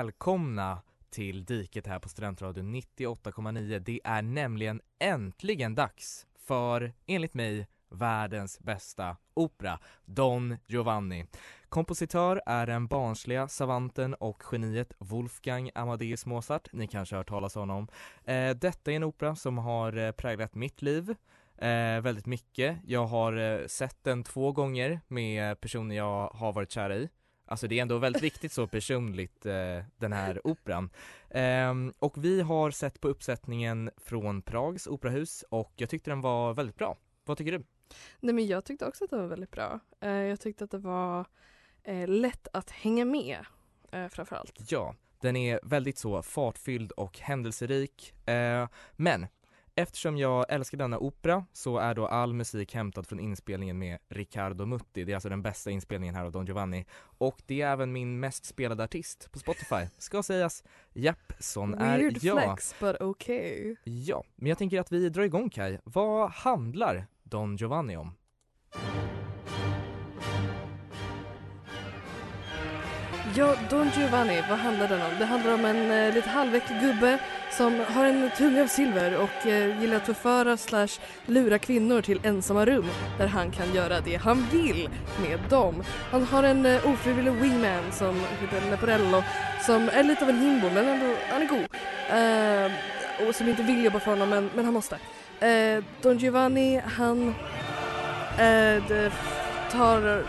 välkomna till Diket här på Studentradion 98,9. Det är nämligen äntligen dags för, enligt mig, världens bästa opera, Don Giovanni. Kompositör är den barnsliga savanten och geniet Wolfgang Amadeus Mozart. Ni kanske har hört talas om honom. Eh, detta är en opera som har eh, präglat mitt liv eh, väldigt mycket. Jag har eh, sett den två gånger med personer jag har varit kär i. Alltså det är ändå väldigt viktigt så personligt, eh, den här operan. Ehm, och vi har sett på uppsättningen från Prags operahus och jag tyckte den var väldigt bra. Vad tycker du? Nej men jag tyckte också att det var väldigt bra. Eh, jag tyckte att det var eh, lätt att hänga med eh, framförallt. Ja, den är väldigt så fartfylld och händelserik. Eh, men eftersom jag älskar denna opera så är då all musik hämtad från inspelningen med Riccardo Mutti. Det är alltså den bästa inspelningen här av Don Giovanni. Och det är även min mest spelade artist på Spotify, ska sägas. Japp, sån Weird är jag. flex but okay. Ja, men jag tänker att vi drar igång Kai. Vad handlar Don Giovanni om? Ja, Don Giovanni, vad handlar den om? Det handlar om en eh, lite halväcklig gubbe som har en tunga av silver och eh, gillar att förföra slash lura kvinnor till ensamma rum där han kan göra det han vill med dem. Han har en eh, ofrivillig wingman som heter Leporello som är lite av en himbo men ändå, han är god. Eh, och som inte vill jobba för honom men, men han måste. Eh, Don Giovanni, han eh, tar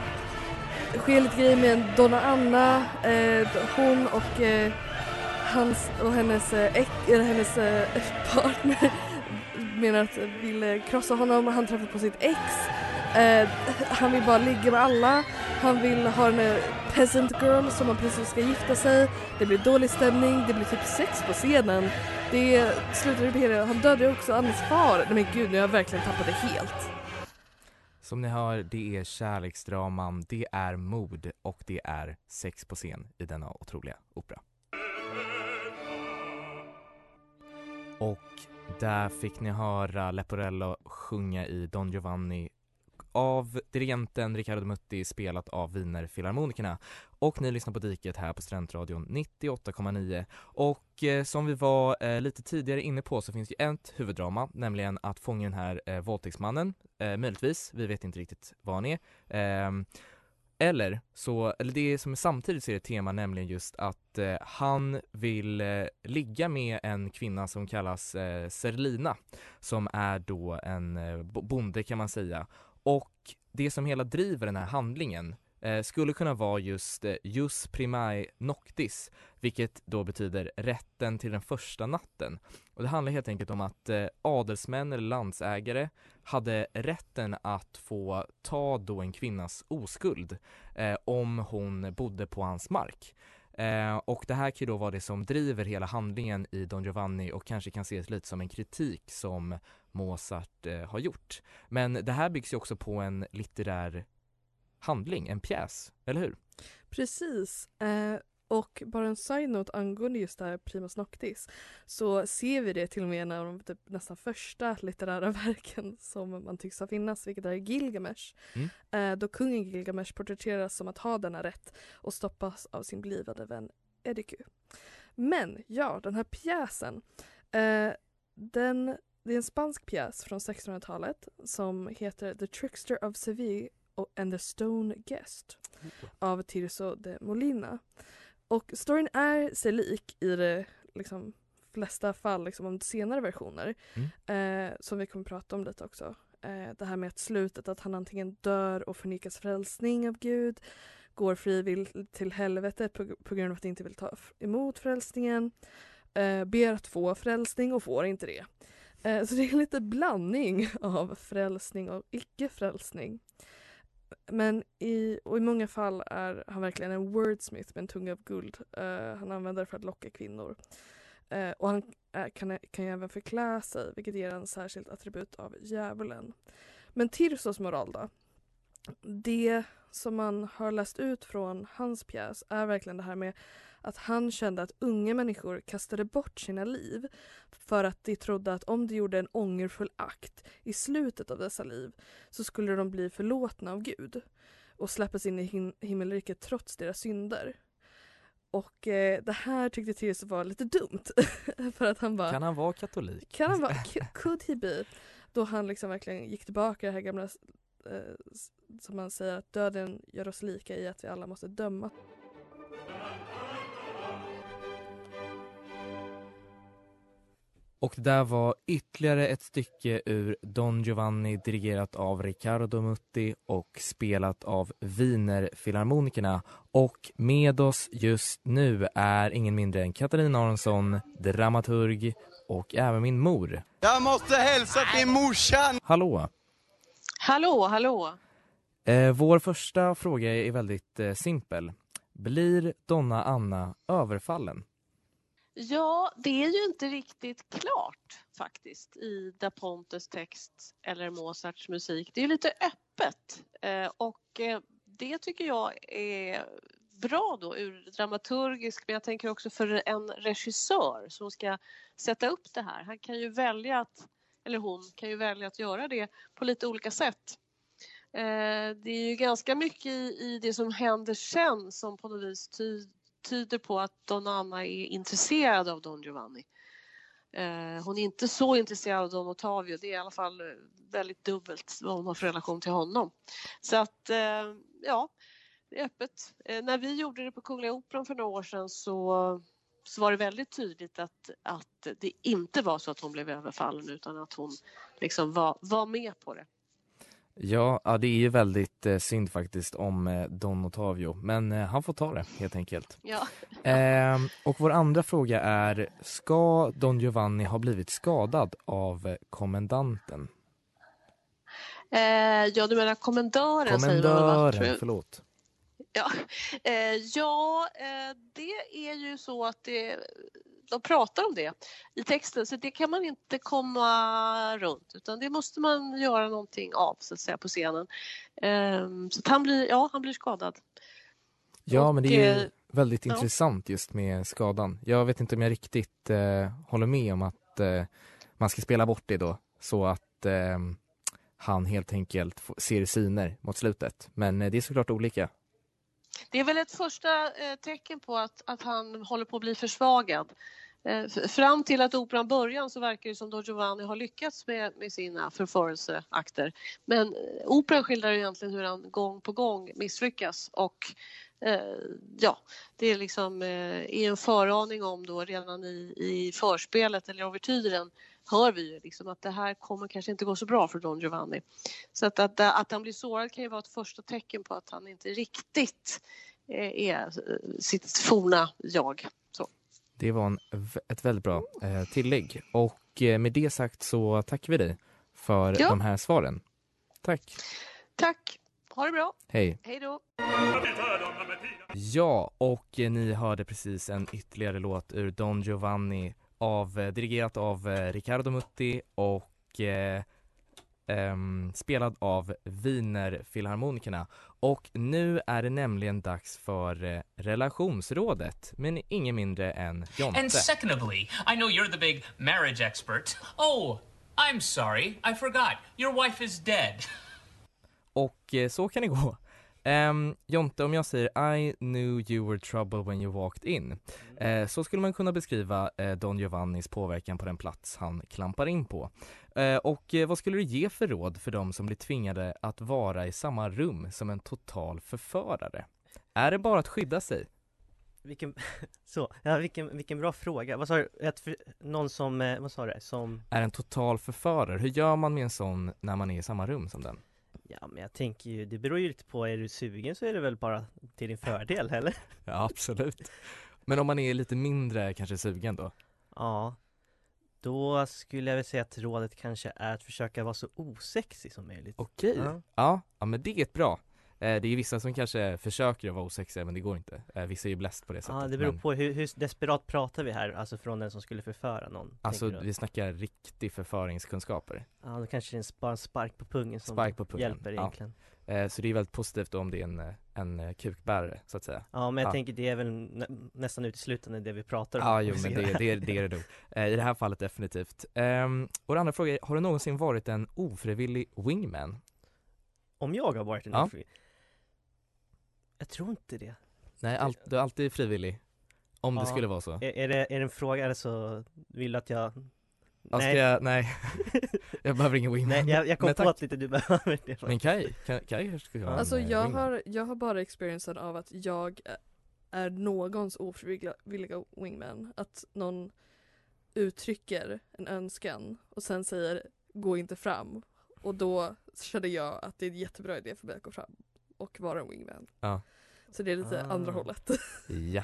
sker lite grejer med Donna Anna, eh, hon och eh, hans och hennes, eh, eller hennes eh, partner menar att vill eh, krossa honom, han träffar på sitt ex. Eh, han vill bara ligga med alla, han vill ha en peasant girl som han precis ska gifta sig. Det blir dålig stämning, det blir typ sex på scenen. Det slutar i han dödar ju också Annes far. Nej men gud, nu har jag verkligen tappat det helt. Som ni hör, det är kärleksdraman, det är mod och det är sex på scen i denna otroliga opera. Och där fick ni höra Leporello sjunga i Don Giovanni av dirigenten Riccardo Mutti spelat av Wiener Filharmonikerna. Och ni lyssnar på Diket här på Studentradion 98,9. Och eh, som vi var eh, lite tidigare inne på så finns det ett huvuddrama, nämligen att fånga den här eh, våldtäktsmannen, eh, möjligtvis, vi vet inte riktigt vad han är. Ehm, eller så, eller det som är samtidigt så är det ett tema nämligen just att eh, han vill eh, ligga med en kvinna som kallas eh, Serlina som är då en eh, bonde kan man säga och det som hela driver den här handlingen eh, skulle kunna vara just eh, jus primae noctis vilket då betyder rätten till den första natten. Och det handlar helt enkelt om att eh, adelsmän eller landsägare hade rätten att få ta då en kvinnas oskuld eh, om hon bodde på hans mark. Eh, och det här kan ju då vara det som driver hela handlingen i Don Giovanni och kanske kan ses lite som en kritik som Mozart eh, har gjort. Men det här byggs ju också på en litterär handling, en pjäs, eller hur? Precis. Eh, och bara en side-note angående just det här Primus Noctis så ser vi det till och med av de typ, nästan första litterära verken som man tycks ha finnas, vilket är Gilgamesh. Mm. Eh, då kungen Gilgamesh porträtteras som att ha denna rätt och stoppas av sin blivande vän Ediku. Men ja, den här pjäsen, eh, den det är en spansk pjäs från 1600-talet som heter The Trickster of Seville and the Stone Guest av Tirso de Molina. Och storyn är sig lik i de liksom, flesta fall liksom, om senare versioner eh, som vi kommer prata om lite också. Eh, det här med att slutet att han antingen dör och förnekas frälsning av Gud går frivilligt till helvetet på, på grund av att han inte vill ta emot frälsningen eh, ber att få frälsning och får inte det. Eh, så det är lite blandning av frälsning och icke-frälsning. Men i, och i många fall är han verkligen en wordsmith med en tunga av guld. Uh, han använder det för att locka kvinnor. Uh, och han eh, kan, kan ju även förklä sig vilket ger en särskilt attribut av djävulen. Men Tirsos moral då? Det som man har läst ut från hans pjäs är verkligen det här med att han kände att unga människor kastade bort sina liv för att de trodde att om de gjorde en ångerfull akt i slutet av dessa liv så skulle de bli förlåtna av Gud och släppas in i him- himmelriket trots deras synder. Och eh, det här tyckte Tirso var lite dumt för att han bara Kan han vara katolik? kan han vara, could he be? Då han liksom verkligen gick tillbaka det här gamla eh, som man säger att döden gör oss lika i att vi alla måste döma. Och det där var ytterligare ett stycke ur Don Giovanni dirigerat av Riccardo Mutti och spelat av Wienerfilharmonikerna. Och med oss just nu är ingen mindre än Katarina Aronsson, dramaturg och även min mor. Jag måste hälsa till morsan! Hallå! Hallå, hallå. Eh, vår första fråga är väldigt eh, simpel. Blir Donna Anna överfallen? Ja, det är ju inte riktigt klart faktiskt i Da Pontes text eller Mozarts musik. Det är ju lite öppet eh, och eh, det tycker jag är bra då ur dramaturgisk men jag tänker också för en regissör som ska sätta upp det här. Han kan ju välja att, eller hon kan ju välja att göra det på lite olika sätt. Eh, det är ju ganska mycket i, det som händer sen som på något vis tyder på att Donna Anna är intresserad av Don Giovanni. Eh, hon är inte så intresserad av Don Ottavio, det är i alla fall eh, väldigt dubbelt vad hon har för relation till honom. Så att, eh, ja, det är öppet. När vi gjorde det på Kungliga Operan för några år sedan så, så var det väldigt tydligt att, att det inte var så att hon blev överfallen utan att hon liksom var, var med på det. Ja, ja det är ju väldigt eh, synd faktiskt om eh, Don Ottavio, men eh, han får ta det helt enkelt. Ja. Ehm, och vår andra fråga är, ska Don Giovanni ha blivit skadad av eh, kommendanten? Eh, ja, du menar kommendören säger man Kommendören, förlåt. Ja, eh, ja det är ju så att det, de pratar om det i texten så det kan man inte komma runt utan det måste man göra någonting av så att säga på scenen. Eh, så han blir, ja han blir skadad. Ja, Och, men det är ju eh, väldigt ja. intressant just med skadan. Jag vet inte om jag riktigt eh, håller med om att eh, man ska spela bort det då så att eh, han helt enkelt ser syner mot slutet. Men eh, det är såklart olika. Det är väl ett första eh, tecken på att, att han håller på att bli försvagad. Eh, fram till att operan börjar så verkar det som Don Giovanni har lyckats med, med sina förförelseakter. Men eh, operan skildrar egentligen hur han gång på gång misslyckas och eh, ja, det är liksom eh, är en föraning om då redan i, i förspelet eller ouvertyren hör vi ju liksom att det här kommer kanske inte gå så bra för Don Giovanni. Så att, att, att han blir sårad kan ju vara ett första tecken på att han inte riktigt eh, är eh, sitt forna jag. Så. Det var en, ett väldigt bra eh, tillägg. Och eh, med det sagt så tackar vi dig för Ja. de här svaren. Tack. Tack, ha det bra, Hej. hej då! Ja, och eh, ni hörde precis en ytterligare låt ur Don Giovanni av, eh, dirigerat av eh, Riccardo Mutti och eh, ehm, spelad av Wienerfilharmonikerna. Och nu är det nämligen dags för eh, relationsrådet, men ingen mindre än Jonte. And secondly, I know you're the big marriage expert. Oh, I'm sorry, I forgot. Your wife is dead. Och eh, så kan det gå. Ehm, Jonte, om jag säger I knew you were trouble when you walked in eh, så skulle man kunna beskriva eh, Don Giovannis påverkan på den plats han klampar in på. Eh, och vad skulle du ge för råd för de som blir tvingade att vara i samma rum som en total förförare? Är det bara att skydda sig? Vilken, så, ja vilken, vilken bra fråga. Vad sa du? För, någon som, vad sa du? Som, Är en total förförare? Hur gör man med en sån när man är i samma rum som den? Ja men jag tänker ju, det beror ju lite på, är du sugen så är det väl bara till din fördel, eller? Ja, absolut. Men om man är lite mindre kanske sugen då? Ja. Då skulle jag väl säga att rådet kanske är att försöka vara så osexig som möjligt. Okej. Ja. Ja, ja men det är ett bra. Eh, det är vissa som kanske försöker att vara osexiga men det går inte. Eh, vissa är ju bläst på det sättet. Ja, det beror men, på hur, hur desperat pratar vi här, alltså från den som skulle förföra någon? Alltså vi snackar riktig förföringskunskaper. Ja, då kanske det är bara en spark på pungen som Spark på pungen, hjälper ja. egentligen. Eh, så det är väldigt positivt om det är en, en kukbärare så att säga. Ja, men jag Ja. tänker det är väl nä nästan uteslutande det vi pratar om. Ja, jo men det, det, är- det är det nog. I det här fallet definitivt. Ehm, och den andra frågan är, har du någonsin varit en ofrivillig wingman? Om jag har varit en Ja. ofri- Jag tror inte det. Nej, all, du är alltid frivillig. Om det Ja. skulle vara så. Är, är, det, är det en fråga eller så vill du att jag Ja, ska jag, nej. jag behöver ingen wingman. Nej, jag, jag kom på att lite du behöver det Men Kaj, Kaj, kanske skulle ha Alltså en, jag wingman. har, jag har bara experiencen av att jag är någons ofrivilliga wingman. Att någon uttrycker en önskan och sen säger gå inte fram. Och då kände jag att det är en jättebra idé för mig att gå fram och vara en wingman. Ja. Så det är lite Ah. andra hållet. Ja,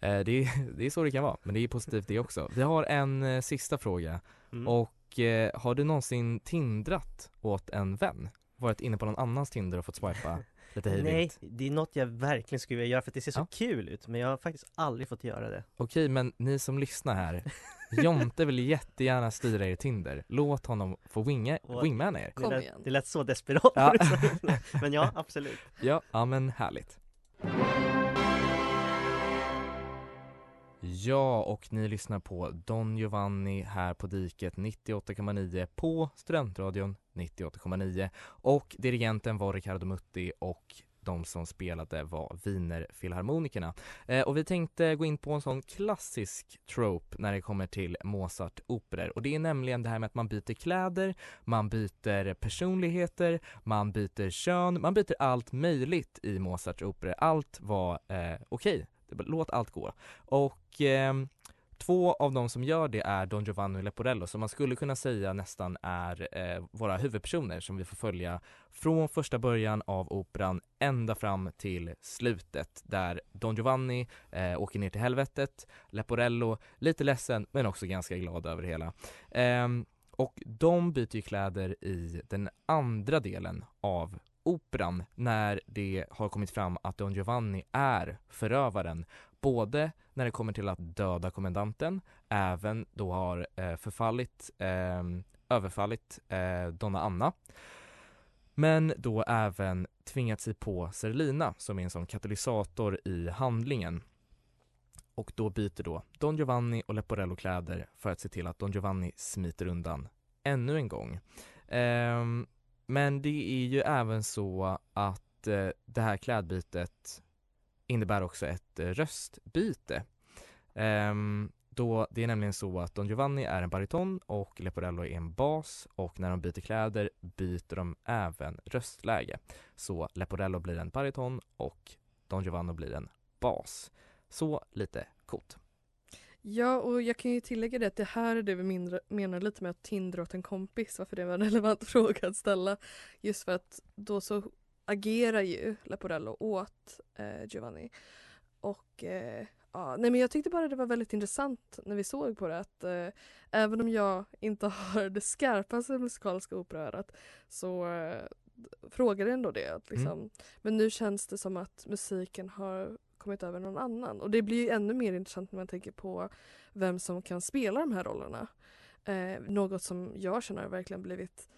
eh, det, är, det är så det kan vara, men det är positivt det också. Vi har en eh, sista fråga Mm. och eh, har du någonsin tindrat åt en vän? Varit inne på någon annans Tinder och fått swipa lite hej Nej, det är något jag verkligen skulle vilja göra för att det ser så Ja. kul ut men jag har faktiskt aldrig fått göra det Okej, men ni som lyssnar här, Jonte vill jättegärna styra er Tinder. Låt honom få winga, wingmana er. Kom det, igen. lät, det lät så desperat Ja. Men ja, absolut Ja, ja men härligt. Ja, och ni lyssnar på Don Giovanni här på Diket 98,9 på Studentradion 98,9 och dirigenten var Riccardo Mutti och de som spelade var Wienerfilharmonikerna. Eh, och vi tänkte gå in på en sån klassisk trope när det kommer till Mozart-operor och det är nämligen det här med att man byter kläder, man byter personligheter, man byter kön, man byter allt möjligt i Mozarts operor. Allt var eh, okej, okay. låt allt gå. Och eh, två av de som gör det är Don Giovanni och Leporello som man skulle kunna säga nästan är eh, våra huvudpersoner som vi får följa från första början av operan ända fram till slutet där Don Giovanni eh, åker ner till helvetet, Leporello lite ledsen men också ganska glad över det hela. Eh, och de byter ju kläder i den andra delen av operan när det har kommit fram att Don Giovanni är förövaren både när det kommer till att döda kommendanten, även då har eh, förfallit, eh, överfallit eh, Donna Anna men då även tvingat sig på Serlina som är en sån katalysator i handlingen och då byter då Don Giovanni och Leporello kläder för att se till att Don Giovanni smiter undan ännu en gång. Ehm, men det är ju även så att eh, det här klädbytet innebär också ett eh, röstbyte. Um, då det är nämligen så att Don Giovanni är en bariton och Leporello är en bas och när de byter kläder byter de även röstläge. Så Leporello blir en bariton och Don Giovanni blir en bas. Så lite coolt. Ja, och jag kan ju tillägga det att det här är det vi mindre, menar lite med att tindra åt en kompis, varför det var en relevant fråga att ställa. Just för att då så agerar ju Leporello åt eh, Giovanni. Och eh, ja, nej men jag tyckte bara det var väldigt intressant när vi såg på det att eh, även om jag inte har det skarpaste musikaliska operaörat så eh, frågade ändå det. Att liksom, Men nu känns det som att musiken har kommit över någon annan. Och det blir ju ännu mer intressant när man tänker på vem som kan spela de här rollerna. Eh, något som jag känner har verkligen blivit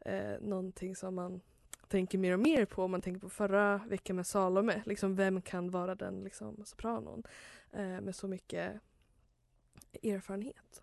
eh, någonting som man tänker mer och mer på. Om man tänker på förra veckan med Salome. Liksom vem kan vara den liksom, sopranon eh, med så mycket erfarenhet.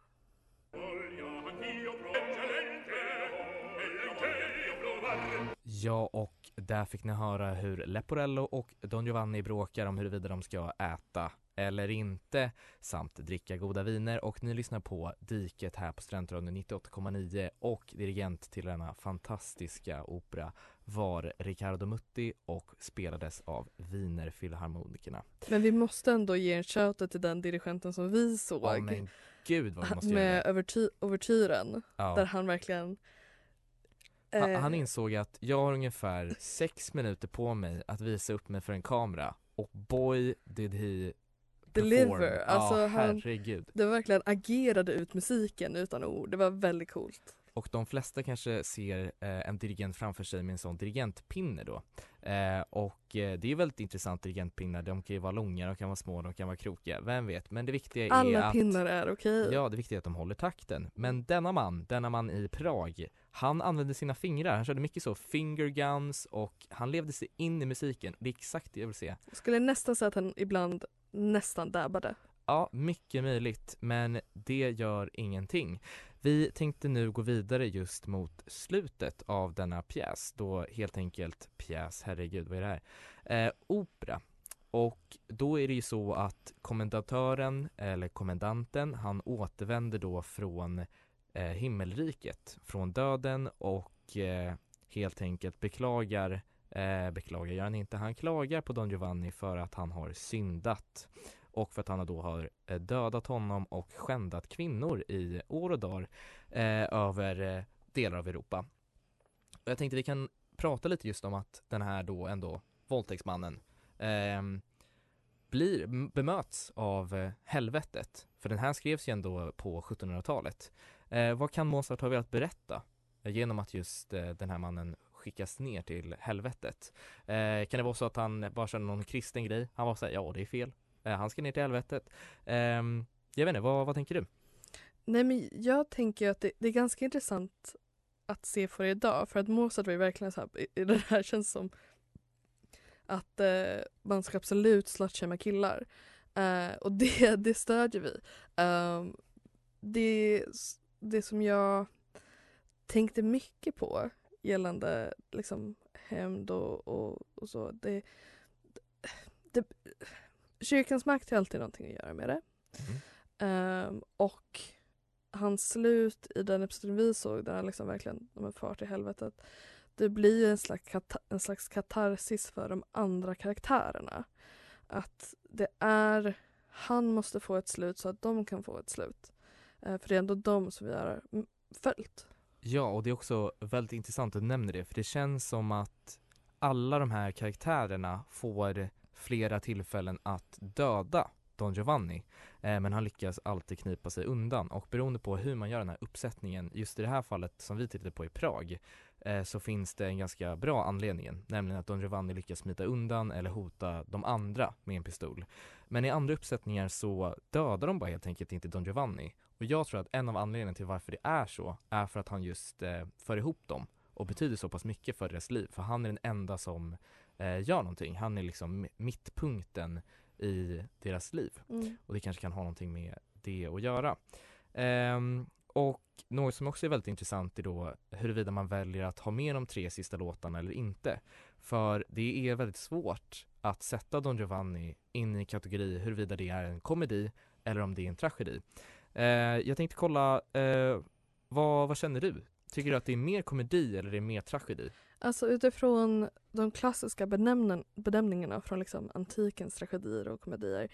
Ja, och där fick ni höra hur Leporello och Don Giovanni bråkar om huruvida de ska äta eller inte samt dricka goda viner och ni lyssnar på Diket här på Studentradion 98,9 och dirigent till denna fantastiska opera var Riccardo Mutti och spelades av Wienerfilharmonikerna. Men vi måste ändå ge en shoutout till den dirigenten som vi såg. Ja men gud vad vi måste göra med det. överty- overtyren. Ja. Där han verkligen eh, han insåg att jag har ungefär sex minuter på mig att visa upp mig för en kamera och boy did he Deliver. Alltså, ja, han- herregud. Det var verkligen agerade ut musiken utan ord. Det var väldigt coolt. Och de flesta kanske ser eh, en dirigent framför sig med en sån dirigentpinne då. Eh, och eh, det är väldigt intressant dirigentpinnar, de kan ju vara långa, de kan vara små, de kan vara krokiga, vem vet. Men det viktiga är Alla att pinnar är okej. Ja, det viktiga är att de håller takten. Men denna man, denna man i Prag, han använde sina fingrar, han körde mycket så finger guns och han levde sig in i musiken. Det är exakt det jag vill se. Skulle nästan säga att han ibland nästan dabbade. Ja, mycket möjligt, men det gör ingenting. Vi tänkte nu gå vidare just mot slutet av denna pjäs, då helt enkelt pjäs, herregud vad är det här? Eh, opera. Och då är det ju så att kommendatören, eller kommendanten, han återvänder då från eh, himmelriket, från döden och eh, helt enkelt beklagar, eh, beklagar gör han inte, han klagar på Don Giovanni för att han har syndat och för att han då har eh, dödat honom och skändat kvinnor i år och dagar eh, över eh, delar av Europa. Och jag tänkte vi kan prata lite just om att den här då ändå våldtäktsmannen eh, blir, bemöts av eh, helvetet. För den här skrevs ju ändå på 1700-talet. Eh, vad kan Mozart ha velat berätta genom att just eh, den här mannen skickas ner till helvetet? Eh, kan det vara så att han bara känner någon kristen grej? Han var såhär, ja det är fel. Eh, han ska ner till helvetet. Ehm, jag vet inte, vad, vad tänker du? Nej men jag tänker att det, det är ganska intressant att se på det idag för att Mozart var ju verkligen så här, det här känns som att eh, man ska absolut slutshamea killar. Eh, och det, det stödjer vi. Eh, det, det som jag tänkte mycket på gällande liksom hämnd och, och, och så. Det, det, kyrkans makt har alltid någonting att göra med det. Ehm, och hans slut i den episoden vi såg där han liksom verkligen far till helvetet. Det blir ju en slags, en slags katarsis för de andra karaktärerna. Att det är, han måste få ett slut så att de kan få ett slut. Eh, för det är ändå de som vi har mm, följt. Ja, och det är också väldigt intressant att du nämner det, för det känns som att alla de här karaktärerna får flera tillfällen att döda Don Giovanni, eh, men han lyckas alltid knipa sig undan och beroende på hur man gör den här uppsättningen, just i det här fallet som vi tittade på i Prag, eh, så finns det en ganska bra anledning, nämligen att Don Giovanni lyckas smita undan eller hota de andra med en pistol. Men i andra uppsättningar så dödar de bara helt enkelt inte Don Giovanni. Och jag tror att en av anledningarna till varför det är så är för att han just eh, för ihop dem och betyder så pass mycket för deras liv. För han är den enda som eh, gör någonting. Han är liksom mi- mittpunkten i deras liv. Mm. Och det kanske kan ha någonting med det att göra. Ehm, och något som också är väldigt intressant är då huruvida man väljer att ha med de tre sista låtarna eller inte. För det är väldigt svårt att sätta Don Giovanni in i kategori huruvida det är en komedi eller om det är en tragedi. Eh, jag tänkte kolla, eh, vad, vad känner du? Tycker du att det är mer komedi eller är det mer tragedi? Alltså utifrån de klassiska benämnen, benämningarna från liksom antikens tragedier och komedier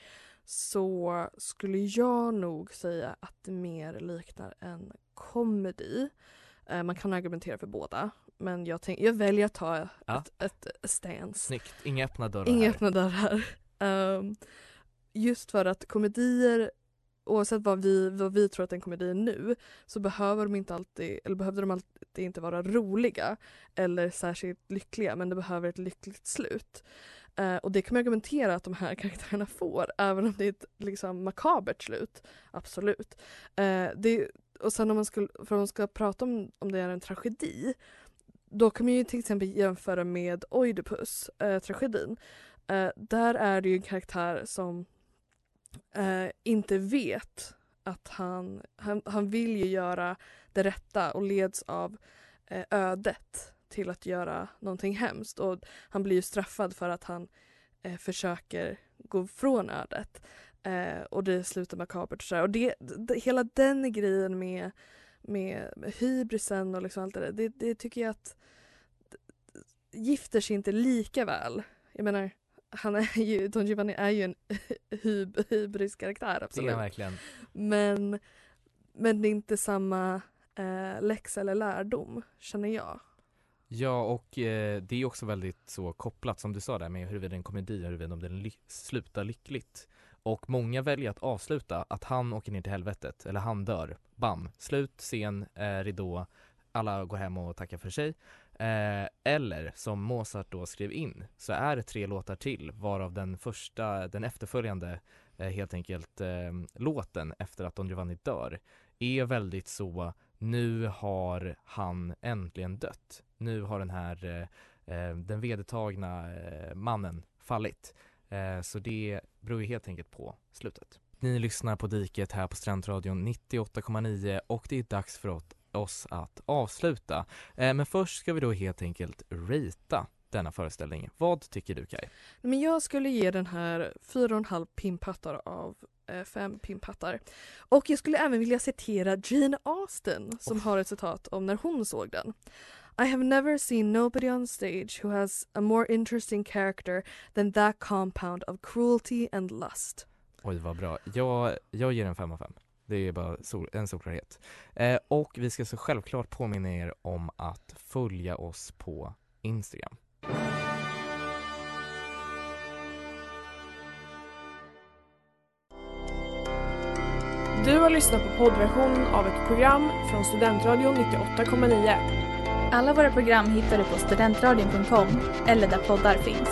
så skulle jag nog säga att det mer liknar en komedi. Eh, man kan argumentera för båda men jag, tänk, jag väljer att ta Ja. ett, ett stance. Snyggt, inga öppna dörrar Inga här. öppna dörrar. Um, just för att komedier, oavsett vad vi, vad vi tror att en komedi är nu, så behöver de inte alltid, eller behövde de alltid inte vara roliga eller särskilt lyckliga, men det behöver ett lyckligt slut. Eh, och det kan man argumentera att de här karaktärerna får, även om det är ett liksom, makabert slut. Absolut. Eh, det, och sen om man, skulle, för om man ska prata om, om det är en tragedi, då kan man ju till exempel jämföra med Oidipus, eh, tragedin. Eh, där är det ju en karaktär som eh, inte vet att han, han, han vill ju göra det rätta och leds av eh, ödet till att göra någonting hemskt och han blir ju straffad för att han eh, försöker gå från ödet. Eh, och det slutar makabert och sådär. Och det, det, hela den grejen med, med, med hybrisen och liksom allt det där, det, det tycker jag att gifter sig inte lika väl. Jag menar, han är ju, Don Giovanni är ju en hyb, hybris karaktär Det absolut. är verkligen. Men, men det är inte samma eh, läxa eller lärdom, känner jag. Ja, och eh, det är också väldigt så kopplat som du sa där med huruvida en komedi, huruvida om den ly- slutar lyckligt. Och många väljer att avsluta att han åker ner till helvetet, eller han dör. Bam! Slut, scen, eh, ridå, alla går hem och tackar för sig. Eh, eller som Mozart då skrev in, så är det tre låtar till varav den första, den efterföljande eh, helt enkelt eh, låten efter att Don Giovanni dör är väldigt så nu har han äntligen dött. Nu har den här eh, eh den vedertagna eh, mannen fallit. Eh, så det beror ju helt enkelt på slutet. Ni lyssnar på Diket här på Strandradion 98,9 och det är dags för oss- oss att avsluta. Eh, men först ska vi då helt enkelt rita denna föreställning. Vad tycker du Kaj? Men jag skulle ge den här fyra och en halv pimphattar av eh, fem pimphattar. Och jag skulle även vilja citera Jane Austen som har ett citat om när hon såg den. I have never seen nobody on stage who has a more interesting character than that compound of cruelty and lust. Oj vad bra. Jag, jag ger en 5 av 5. Det är bara sol, en solklarhet. Eh, och vi ska så självklart påminna er om att följa oss på Instagram. Du har lyssnat på poddversion av ett program från Studentradion 98,9. Alla våra program hittar du på studentradion.com eller där poddar finns.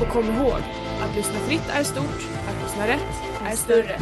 Och kom ihåg, att lyssna fritt är stort, att lyssna rätt är större.